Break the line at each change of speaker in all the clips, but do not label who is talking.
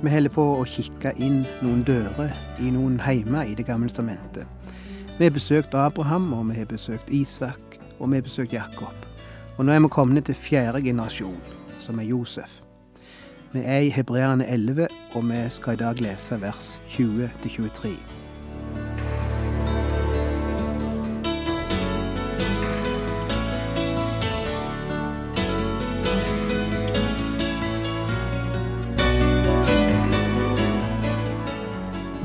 Vi holder på å kikke inn noen dører i noen heimer i Det gamle testamentet. Vi har besøkt Abraham, og vi har besøkt Isak, og vi har besøkt Jakob. Og nå er vi kommet til fjerde generasjon, som er Josef. Vi er i Hebreerne 11, og vi skal i dag lese vers 20-23.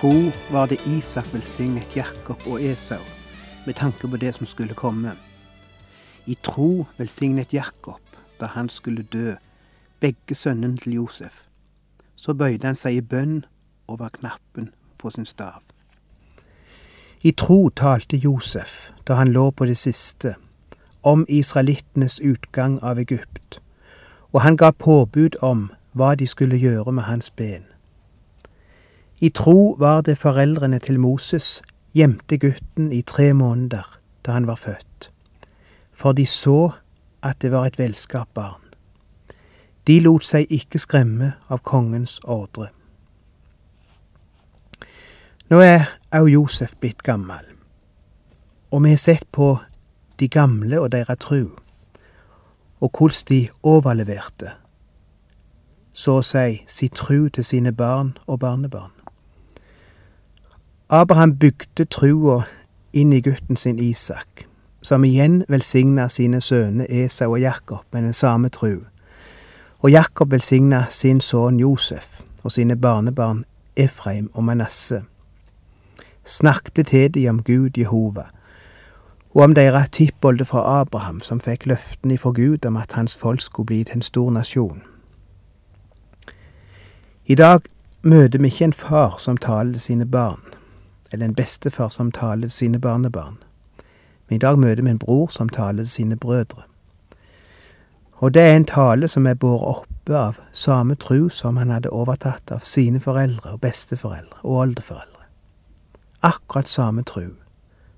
Tro var det Isak velsignet Jakob og Esau med tanke på det som skulle komme. I tro velsignet Jakob da han skulle dø, begge sønnene til Josef. Så bøyde han seg i bønn over knappen på sin stav. I tro talte Josef da han lå på det siste, om israelittenes utgang av Egypt, og han ga påbud om hva de skulle gjøre med hans ben. I tro var det foreldrene til Moses gjemte gutten i tre måneder da han var født, for de så at det var et velskapt barn. De lot seg ikke skremme av kongens ordre. Nå er òg Josef blitt gammel, og vi har sett på de gamle og deres tru, og hvordan de overleverte, så å si si tru til sine barn og barnebarn. Abraham bygde trua inn i gutten sin Isak, som igjen velsigna sine sønner Esau og Jakob med den samme tru, og Jakob velsigna sin sønn Josef og sine barnebarn Efraim og Manasse, snakket til de om Gud Jehova, og om deres tippolde fra Abraham, som fikk løften ifra Gud om at hans folk skulle bli til en stor nasjon. I dag møter vi ikke en far som taler til sine barn, eller en bestefar som taler til sine barnebarn, men i dag møter vi en bror som taler til sine brødre. Og det er en tale som er båret oppe av samme tru som han hadde overtatt av sine foreldre og besteforeldre og oldeforeldre. Akkurat samme tru,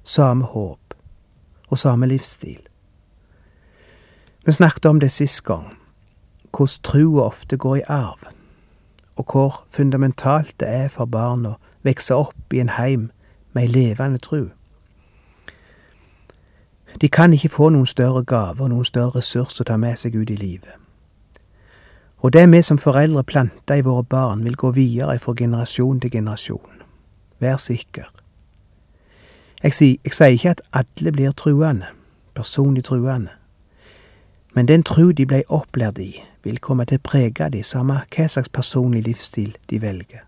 samme håp og samme livsstil. Vi snakket om det sist gang, hvordan trua ofte går i arv, og hvor fundamentalt det er for barn å vokse opp i en heim med ei levende tru. De kan ikke få noen større gave og noen større ressurs å ta med seg ut i livet. Og det vi som foreldre planter i våre barn, vil gå videre fra generasjon til generasjon. Vær sikker. Jeg sier, jeg sier ikke at alle blir truende, personlig truende, men den tru de ble opplært i, vil komme til å prege de samme hva slags personlig livsstil de velger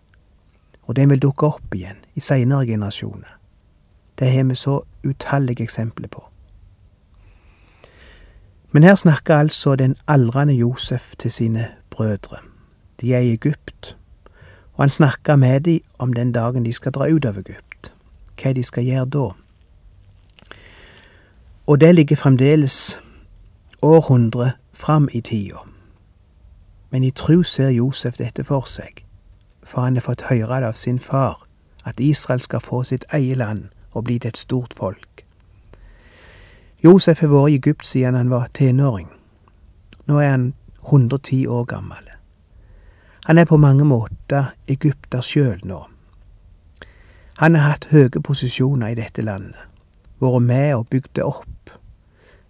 og den vil dukke opp igjen i seinere generasjoner. Det har vi så utallige eksempler på. Men her snakker altså den aldrende Josef til sine brødre. De er i Egypt, og han snakker med dem om den dagen de skal dra ut av Egypt, hva de skal gjøre da. Og det ligger fremdeles århundre fram i tida. Men i tru ser Josef dette for seg for han har fått høre det av sin far, at Israel skal få sitt eget land og bli til et stort folk. Josef har vært i Egypt siden han var tenåring. Nå er han 110 år gammel. Han er på mange måter egypter sjøl nå. Han har hatt høye posisjoner i dette landet, vært med og bygd det opp.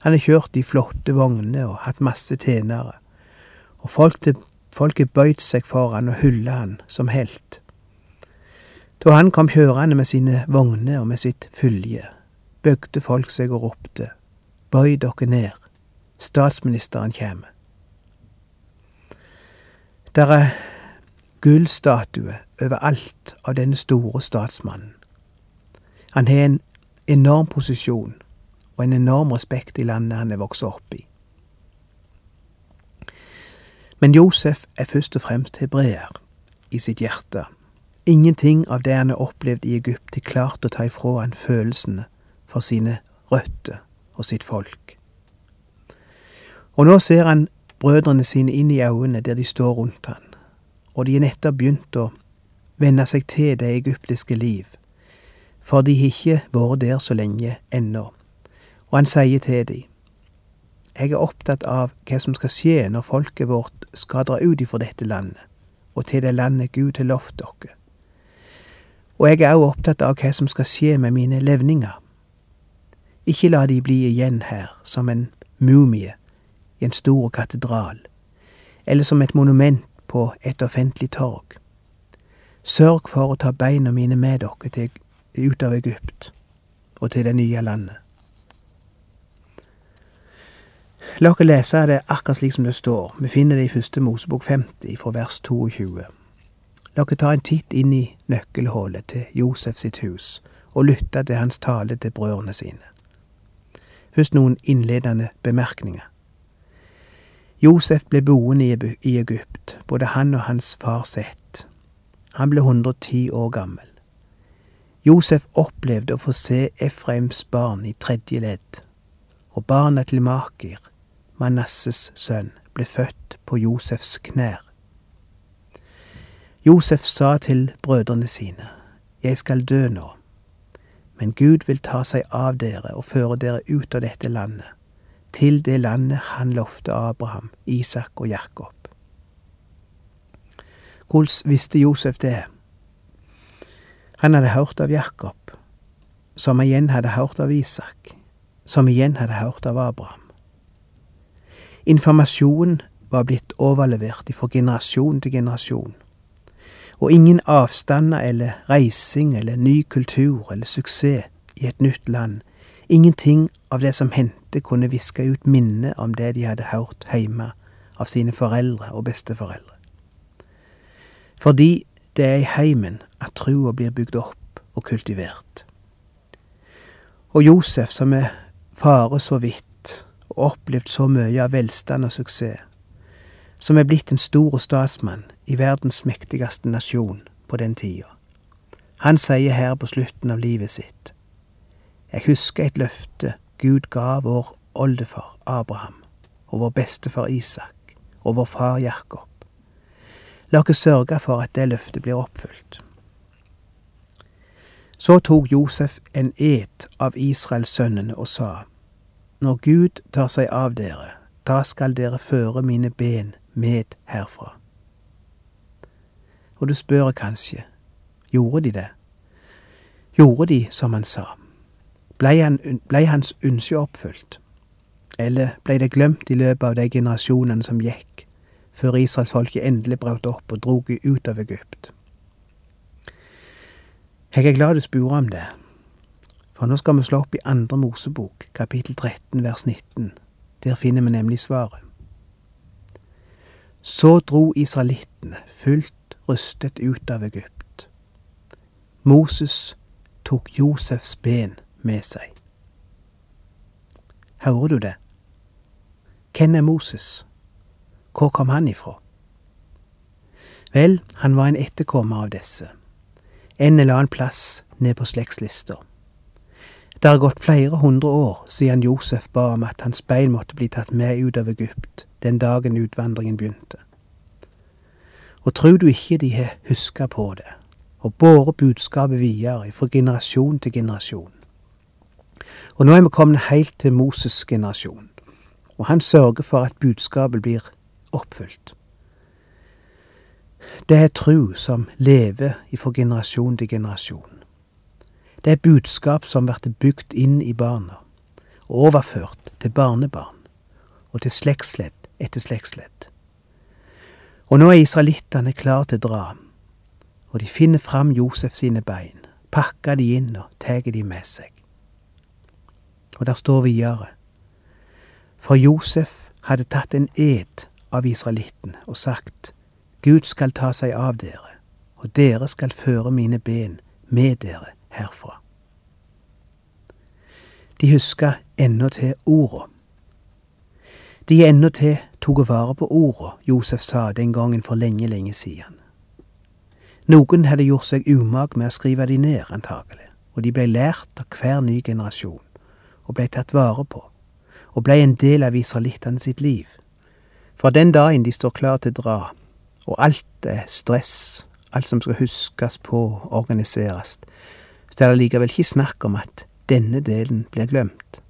Han har kjørt i flotte vogner og hatt masse tjenere, og folk til Folket bøyd seg for han og hylla han som helt. Da han kom kjørende med sine vogner og med sitt fylje, bøgde folk seg og ropte, Bøy dere ned, statsministeren kjem. Der er gullstatue overalt av denne store statsmannen. Han har en enorm posisjon og en enorm respekt i landet han er vokst opp i. Men Josef er først og fremst hebreer i sitt hjerte. Ingenting av det han har opplevd i Egypt, er klart å ta ifra han følelsene for sine røtter og sitt folk. Og nå ser han brødrene sine inn i øynene der de står rundt han, og de er nettopp begynt å venne seg til det egyptiske liv, for de har ikke vært der så lenge ennå. Og han sier til dem, jeg er opptatt av hva som skal skje når folket vårt skal dra ut ifra dette landet, og til det landet Gud har lovt dere. Og jeg er også opptatt av hva som skal skje med mine levninger. Ikke la de bli igjen her som en mumie i en stor katedral, eller som et monument på et offentlig torg. Sørg for å ta beina mine med dere til, ut av Egypt og til det nye landet. La oss lese det akkurat slik som det står. Vi finner det i første Mosebok 50, fra vers 22. La oss ta en titt inn i nøkkelhullet til Josef sitt hus og lytte til hans tale til brødrene sine. Først noen innledende bemerkninger. Josef ble boende i Egypt, både han og hans far Sett. Han ble 110 år gammel. Josef opplevde å få se Efraims barn i tredje ledd, og barna til Makir, Manasses sønn, ble født på Josefs knær. Josef sa til brødrene sine, Jeg skal dø nå, men Gud vil ta seg av dere og føre dere ut av dette landet, til det landet han lovte Abraham, Isak og Jakob. Hvordan visste Josef det? Han hadde hørt av Jakob, som igjen hadde hørt av Isak, som igjen hadde hørt av Abraham. Informasjonen var blitt overlevert fra generasjon til generasjon, og ingen avstander eller reising eller ny kultur eller suksess i et nytt land, ingenting av det som hendte kunne viske ut minnet om det de hadde hørt hjemme av sine foreldre og besteforeldre. Fordi det er i heimen at trua blir bygd opp og kultivert. Og Josef, som er fare så vidt, og opplevd så mye av velstand og suksess, som er blitt en stor statsmann i verdens mektigste nasjon på den tida. Han sier her på slutten av livet sitt, Jeg husker et løfte Gud ga vår oldefar Abraham og vår bestefar Isak og vår far Jakob. La oss sørge for at det løftet blir oppfylt. Så tok Josef en et av Israelssønnene og sa, når Gud tar seg av dere, da skal dere føre mine ben med herfra. Og du spør kanskje, gjorde de det? Gjorde de som han sa? Blei, han, ble hans ønske oppfylt? Eller blei det glemt i løpet av de generasjonene som gikk, før israelsfolket endelig brøt opp og drog ut av Egypt? Jeg er glad du spør om det, for nå skal vi slå opp i Andre Mosebok, kapittel 13, vers 19. Der finner vi nemlig svaret. Så dro israelittene fullt rustet ut av Egypt. Moses tok Josefs ben med seg. Hører du det? Hvem er Moses? Hvor kom han ifra? Vel, han var en etterkommer av disse, en eller annen plass ned på slektslista. Det har gått flere hundre år siden Josef ba om at hans bein måtte bli tatt med ut av Egypt den dagen utvandringen begynte. Og tror du ikke de har huska på det, og båret budskapet videre fra generasjon til generasjon. Og nå er vi kommet helt til Moses' generasjon, og han sørger for at budskapet blir oppfylt. Det er tru som lever fra generasjon til generasjon. Det er budskap som blir bygd inn i barna, og overført til barnebarn, og til slektsledd etter slektsledd. Og nå er israelittene klar til å dra, og de finner fram Josef sine bein, pakker de inn og tar de med seg. Og der står videre, for Josef hadde tatt en ed av israelitten og sagt, Gud skal ta seg av dere, og dere skal føre mine ben med dere herfra. De huska ennå til orda. De er ennå til tok vare på orda Josef sa den gangen for lenge, lenge siden. Noen hadde gjort seg umak med å skrive de ned, antagelig, og de blei lært av hver ny generasjon, og blei tatt vare på, og blei en del av israelittene sitt liv. For den dagen de står klar til å dra, og alt er stress, alt som skal huskes på organiseres, så er det likevel ikke snakk om at denne delen blir glemt.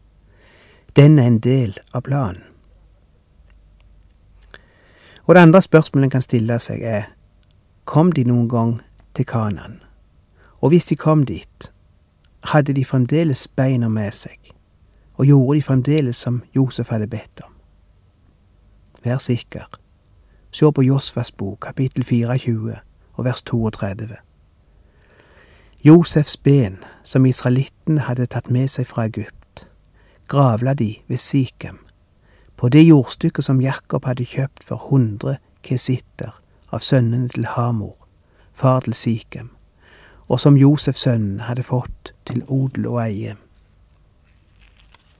Den er en del av planen. Og det andre spørsmålet en kan stille seg, er kom de noen gang til Kanan? Og hvis de kom dit, hadde de fremdeles beina med seg, og gjorde de fremdeles som Josef hadde bedt om? Vær sikker. Se på Josfas bok, kapittel 24 og vers 32. Josefs ben, som israelittene hadde tatt med seg fra Egypt, gravla de ved Sikhem, på det jordstykket som Jakob hadde kjøpt for hundre kesitter av sønnene til Hamor, far til Sikhem, og som Josefs sønnen hadde fått til odel og eie.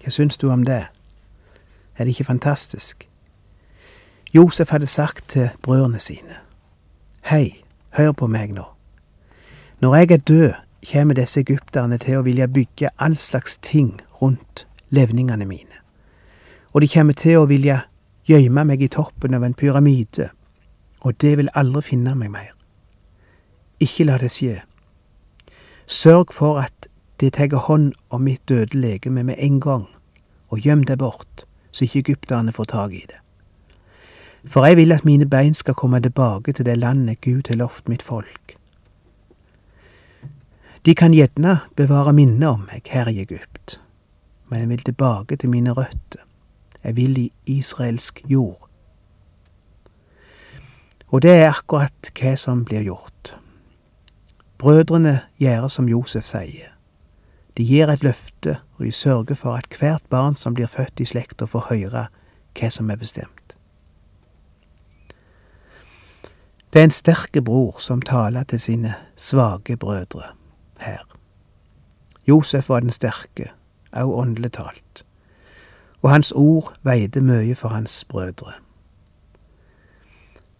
Hva syns du om det? Er det ikke fantastisk? Josef hadde sagt til brødrene sine, Hei, hør på meg nå. Når jeg er død, kommer disse egypterne til å ville bygge all slags ting rundt levningene mine, og de kommer til å ville gjemme meg i toppen av en pyramide, og det vil aldri finne meg mer. Ikke la det skje. Sørg for at de tar hånd om mitt døde legeme med en gang, og gjem det bort, så ikke egypterne får tak i det. For jeg vil at mine bein skal komme tilbake til det landet Gud har lovt mitt folk. De kan gjerne bevare minnet om meg her i Egypt, men jeg vil tilbake til mine røtter. Jeg vil i israelsk jord. Og det er akkurat hva som blir gjort. Brødrene gjør som Josef sier. De gir et løfte, og de sørger for at hvert barn som blir født i slekta, får høre hva som er bestemt. Det er en sterke bror som taler til sine svake brødre her. Josef var den sterke, òg åndelig talt, og hans ord veide mye for hans brødre.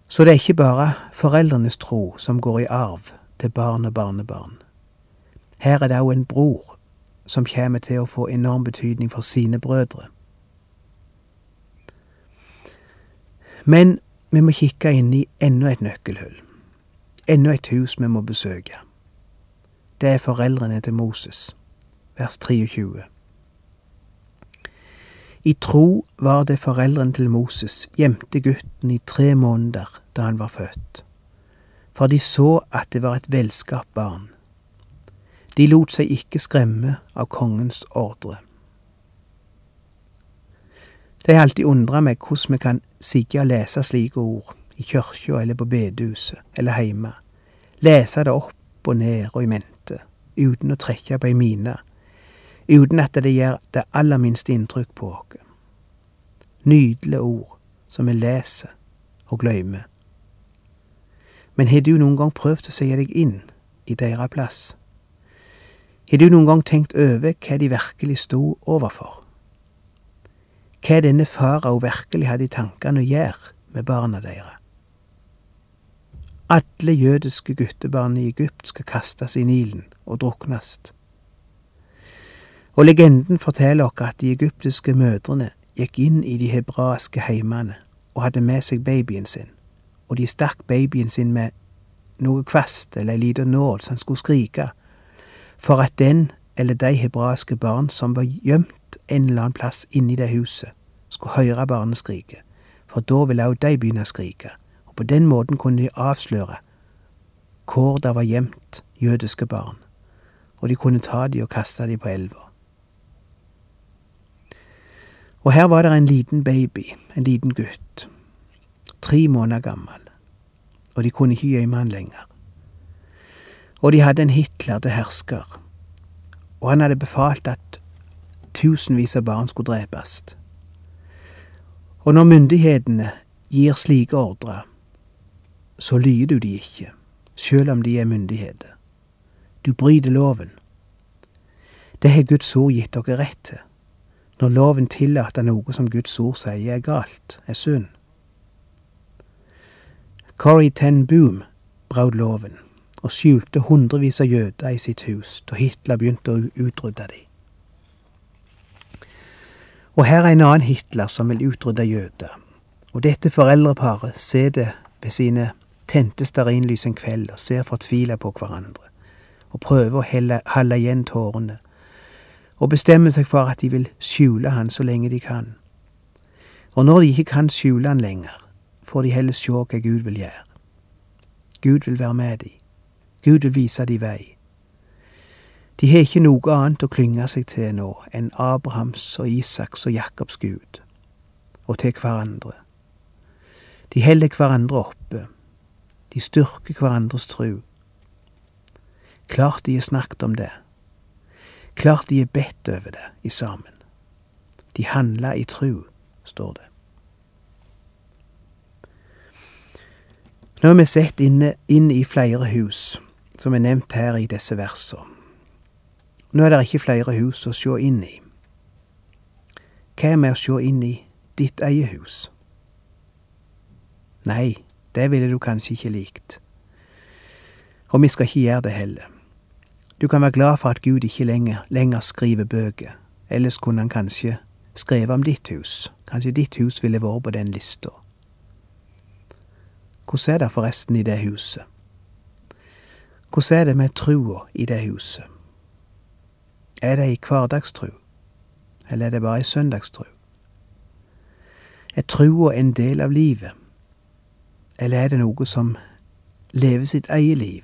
Så det er ikke bare foreldrenes tro som går i arv til barn og barnebarn. Her er det òg en bror som kommer til å få enorm betydning for sine brødre. Men vi må kikke inn i enda et nøkkelhull. Enda et hus vi må besøke. Det er foreldrene til Moses, vers 23. I tro var det foreldrene til Moses gjemte gutten i tre måneder da han var født, for de så at det var et velskapt barn. De lot seg ikke skremme av kongens ordre. Det har alltid undra meg hvordan vi kan sigge og lese slike ord i kyrkja eller på bedehuset eller heime, lese det opp og ned og i mente, uten å trekke på ei mine, uten at det gjør det aller minste inntrykk på oss. Nydelige ord som vi leser og glemmer. Men har du noen gang prøvd å se deg inn i deres plass? Har du noen gang tenkt over hva de virkelig sto overfor? Hva denne farao virkelig hadde i tankene å gjøre med barna deres? Alle jødiske guttebarn i Egypt skal kastes i Nilen og druknast. Og legenden forteller oss at de egyptiske mødrene gikk inn i de hebraiske heimene og hadde med seg babyen sin, og de stakk babyen sin med noe kvast eller ei lita nål som skulle skrike, for at den eller de hebraiske barn som var gjemt en eller annen plass inni det huset, skulle høre barneskriket, for da ville òg de begynne å skrike, og på den måten kunne de avsløre hvor det var gjemt jødiske barn, og de kunne ta de og kaste de på elva. Og her var det en liten baby, en liten gutt, tre måneder gammel, og de kunne ikke gjemme han lenger. Og de hadde en Hitler til hersker, og han hadde befalt at tusenvis av barn skulle drepes. Og når myndighetene gir slike ordre, så lyder du de ikke, sjøl om de er myndigheter. Du bryter loven. Det har Guds ord gitt dere rett til. når loven tillater noe som Guds ord sier er galt, er synd. Corrie ten Boom brøt loven og skjulte hundrevis av jøder i sitt hus da Hitler begynte å utrydde dem. Og her er en annen Hitler som vil utrydde jøder. Og dette foreldreparet ser det ved sine tente stearinlys en kveld og ser fortvila på hverandre, og prøver å helle, holde igjen tårene, og bestemmer seg for at de vil skjule han så lenge de kan. Og når de ikke kan skjule han lenger, får de heller se hva Gud vil gjøre. Gud vil være med dem. Gud vil vise dem vei. De har ikke noe annet å klynge seg til nå enn Abrahams og Isaks og Jakobs Gud, og til hverandre. De holder hverandre oppe, de styrker hverandres tru. Klart de har snakket om det, klart de har bedt over det i sammen. De handla i tru, står det. Nå har vi sett inne, inn i flere hus som er nevnt her i disse versene. Nå er det ikke flere hus å se inn i. Hva er med å se inn i ditt eget hus? Nei, det ville du kanskje ikke likt. Og vi skal ikke gjøre det heller. Du kan være glad for at Gud ikke lenger, lenger skriver bøker, ellers kunne han kanskje skrevet om ditt hus. Kanskje ditt hus ville vært på den lista. Hvordan er det forresten i det huset? Hvordan er det med trua i det huset? Er det ei hverdagstru, eller er det bare ei søndagstru? Er trua en del av livet, eller er det noe som lever sitt eget liv,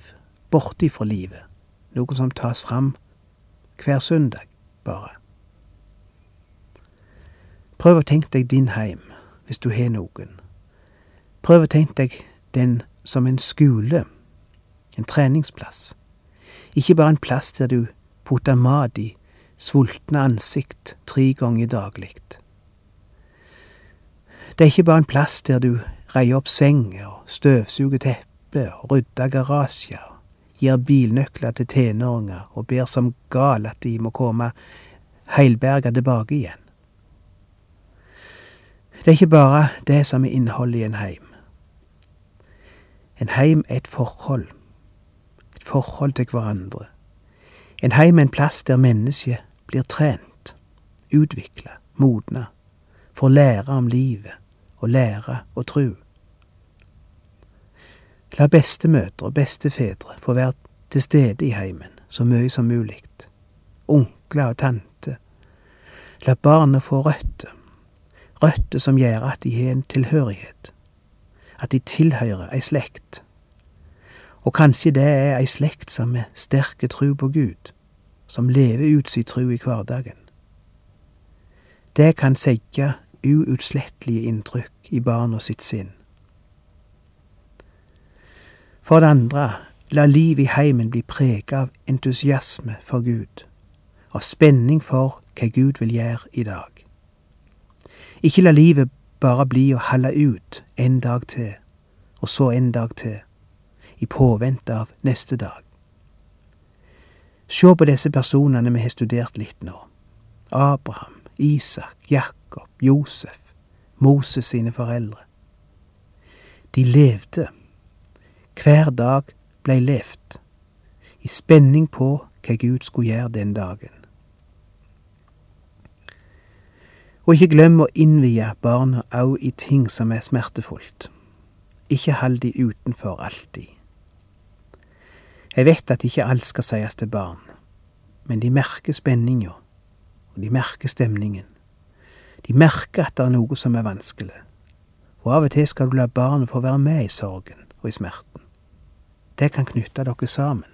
bortifra livet, noe som tas fram hver søndag, bare? Prøv å tenke deg din heim, hvis du har noen. Prøv å tenke deg den som en skole en treningsplass. Ikke bare en plass der du putter mat i sultne ansikt tre ganger daglig. Det er ikke bare en plass der du reier opp senger og støvsuger teppet og rydder garasjer, gir bilnøkler til tenåringer og ber som gal at de må komme heilberga tilbake igjen. Det er ikke bare det som er innholdet i en heim. En heim er et forhold et forhold til hverandre. En heim er en plass der mennesket blir trent, utvikla, modna, får lære om livet og lære å tru. La bestemødre og bestefedre få være til stede i heimen så mye som mulig. Onkler og tante. La barna få røtter. Røtter som gjør at de har en tilhørighet. At de tilhører ei slekt og kanskje det er ei slekt som har sterke tru på Gud, som lever ut si tru i hverdagen. Det kan sette uutslettelige inntrykk i barna sitt sinn. For det andre, la livet i heimen bli preget av entusiasme for Gud, av spenning for hva Gud vil gjøre i dag. Ikke la livet bare bli å holde ut en dag til, og så en dag til i påvente av neste dag. Se på disse personene vi har studert litt nå. Abraham, Isak, Jakob, Josef, Moses sine foreldre. De levde. Hver dag blei levd, i spenning på hva Gud skulle gjøre den dagen. Og ikke glem å innvie barna òg i ting som er smertefullt. Ikke hold de utenfor alltid. Jeg vet at ikke alt skal sies til barn, men de merker spenninga, og de merker stemningen. De merker at det er noe som er vanskelig, og av og til skal du la barnet få være med i sorgen og i smerten. Det kan knytte dere sammen.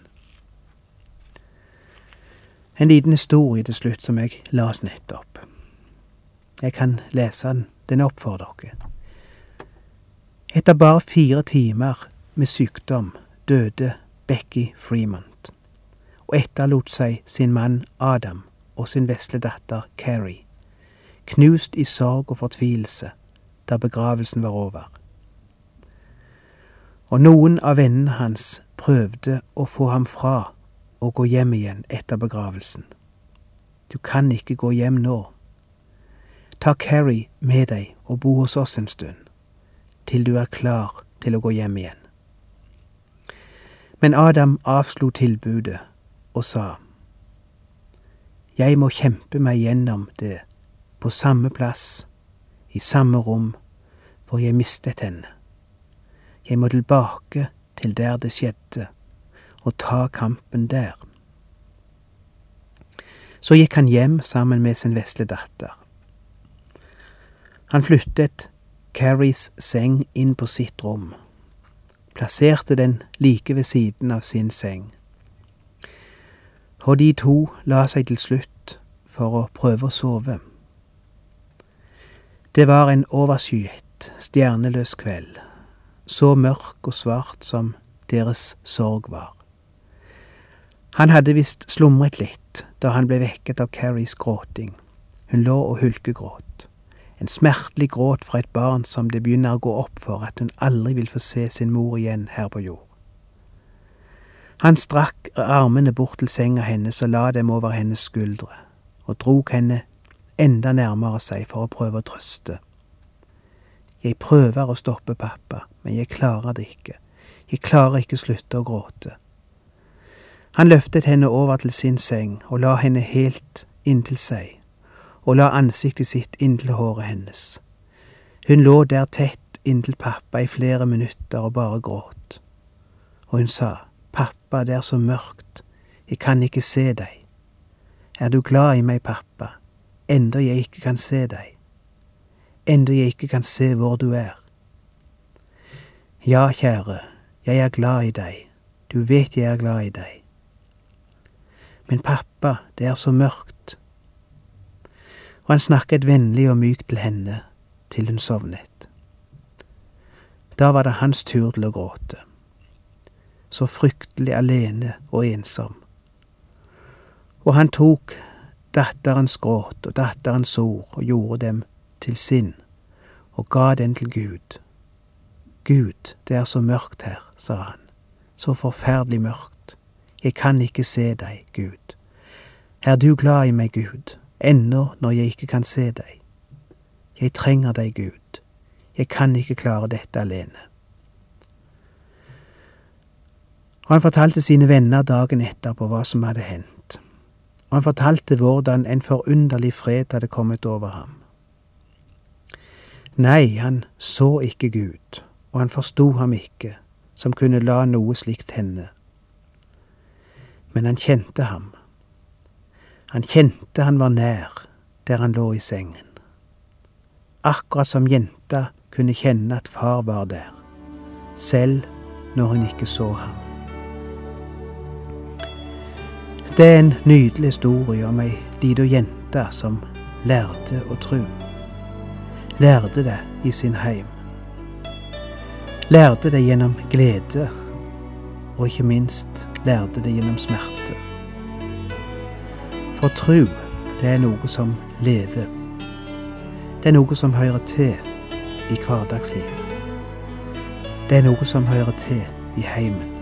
En liten historie til slutt som jeg las nettopp. Jeg kan lese den, den opp for dere. Etter bare fire timer med sykdom døde Becky Fremont, og etterlot seg sin mann Adam og sin vesle datter Carrie, knust i sorg og fortvilelse da begravelsen var over. Og noen av vennene hans prøvde å få ham fra å gå hjem igjen etter begravelsen. Du kan ikke gå hjem nå. Ta Carrie med deg og bo hos oss en stund, til du er klar til å gå hjem igjen. Men Adam avslo tilbudet og sa, Jeg må kjempe meg gjennom det på samme plass, i samme rom, for jeg mistet henne. Jeg må tilbake til der det skjedde, og ta kampen der. Så gikk han hjem sammen med sin vesle datter. Han flyttet Carries seng inn på sitt rom, plasserte den like ved siden av sin seng. Og de to la seg til slutt for å prøve å sove. Det var en overskyet, stjerneløs kveld, så mørk og svart som deres sorg var. Han hadde visst slumret litt da han ble vekket av Carries gråting. Hun lå og hulkegråt. En smertelig gråt fra et barn som det begynner å gå opp for at hun aldri vil få se sin mor igjen her på jord. Han strakk armene bort til senga hennes og la dem over hennes skuldre, og drog henne enda nærmere seg for å prøve å trøste. Jeg prøver å stoppe pappa, men jeg klarer det ikke. Jeg klarer ikke slutte å gråte. Han løftet henne over til sin seng og la henne helt inntil seg, og la ansiktet sitt inntil håret hennes. Hun lå der tett inntil pappa i flere minutter og bare gråt. Og hun sa, Pappa, det er så mørkt, jeg kan ikke se deg. Er du glad i meg, pappa, enda jeg ikke kan se deg, enda jeg ikke kan se hvor du er? Ja, kjære, jeg er glad i deg, du vet jeg er glad i deg. Men pappa, det er så mørkt. Og han snakket vennlig og mykt til henne til hun sovnet. Da var det hans tur til å gråte. Så fryktelig alene og ensom. Og han tok datterens gråt og datterens ord og gjorde dem til sin, og ga den til Gud. Gud, det er så mørkt her, sa han, så forferdelig mørkt. Jeg kan ikke se deg, Gud. Er du glad i meg, Gud, ennå når jeg ikke kan se deg? Jeg trenger deg, Gud. Jeg kan ikke klare dette alene. Og han fortalte sine venner dagen etter på hva som hadde hendt. Og han fortalte hvordan en forunderlig fred hadde kommet over ham. Nei, han så ikke Gud, og han forsto ham ikke, som kunne la noe slikt hende men han kjente ham. Han kjente han var nær der han lå i sengen. Akkurat som jenta kunne kjenne at far var der, selv når hun ikke så ham. Det er en nydelig historie om ei lita jente som lærte å tru. Lærte det i sin heim. Lærte det gjennom glede, og ikke minst lærte det gjennom smerte. For tru, det er noe som lever. Det er noe som hører til i hverdagslivet. Det er noe som hører til i heimen.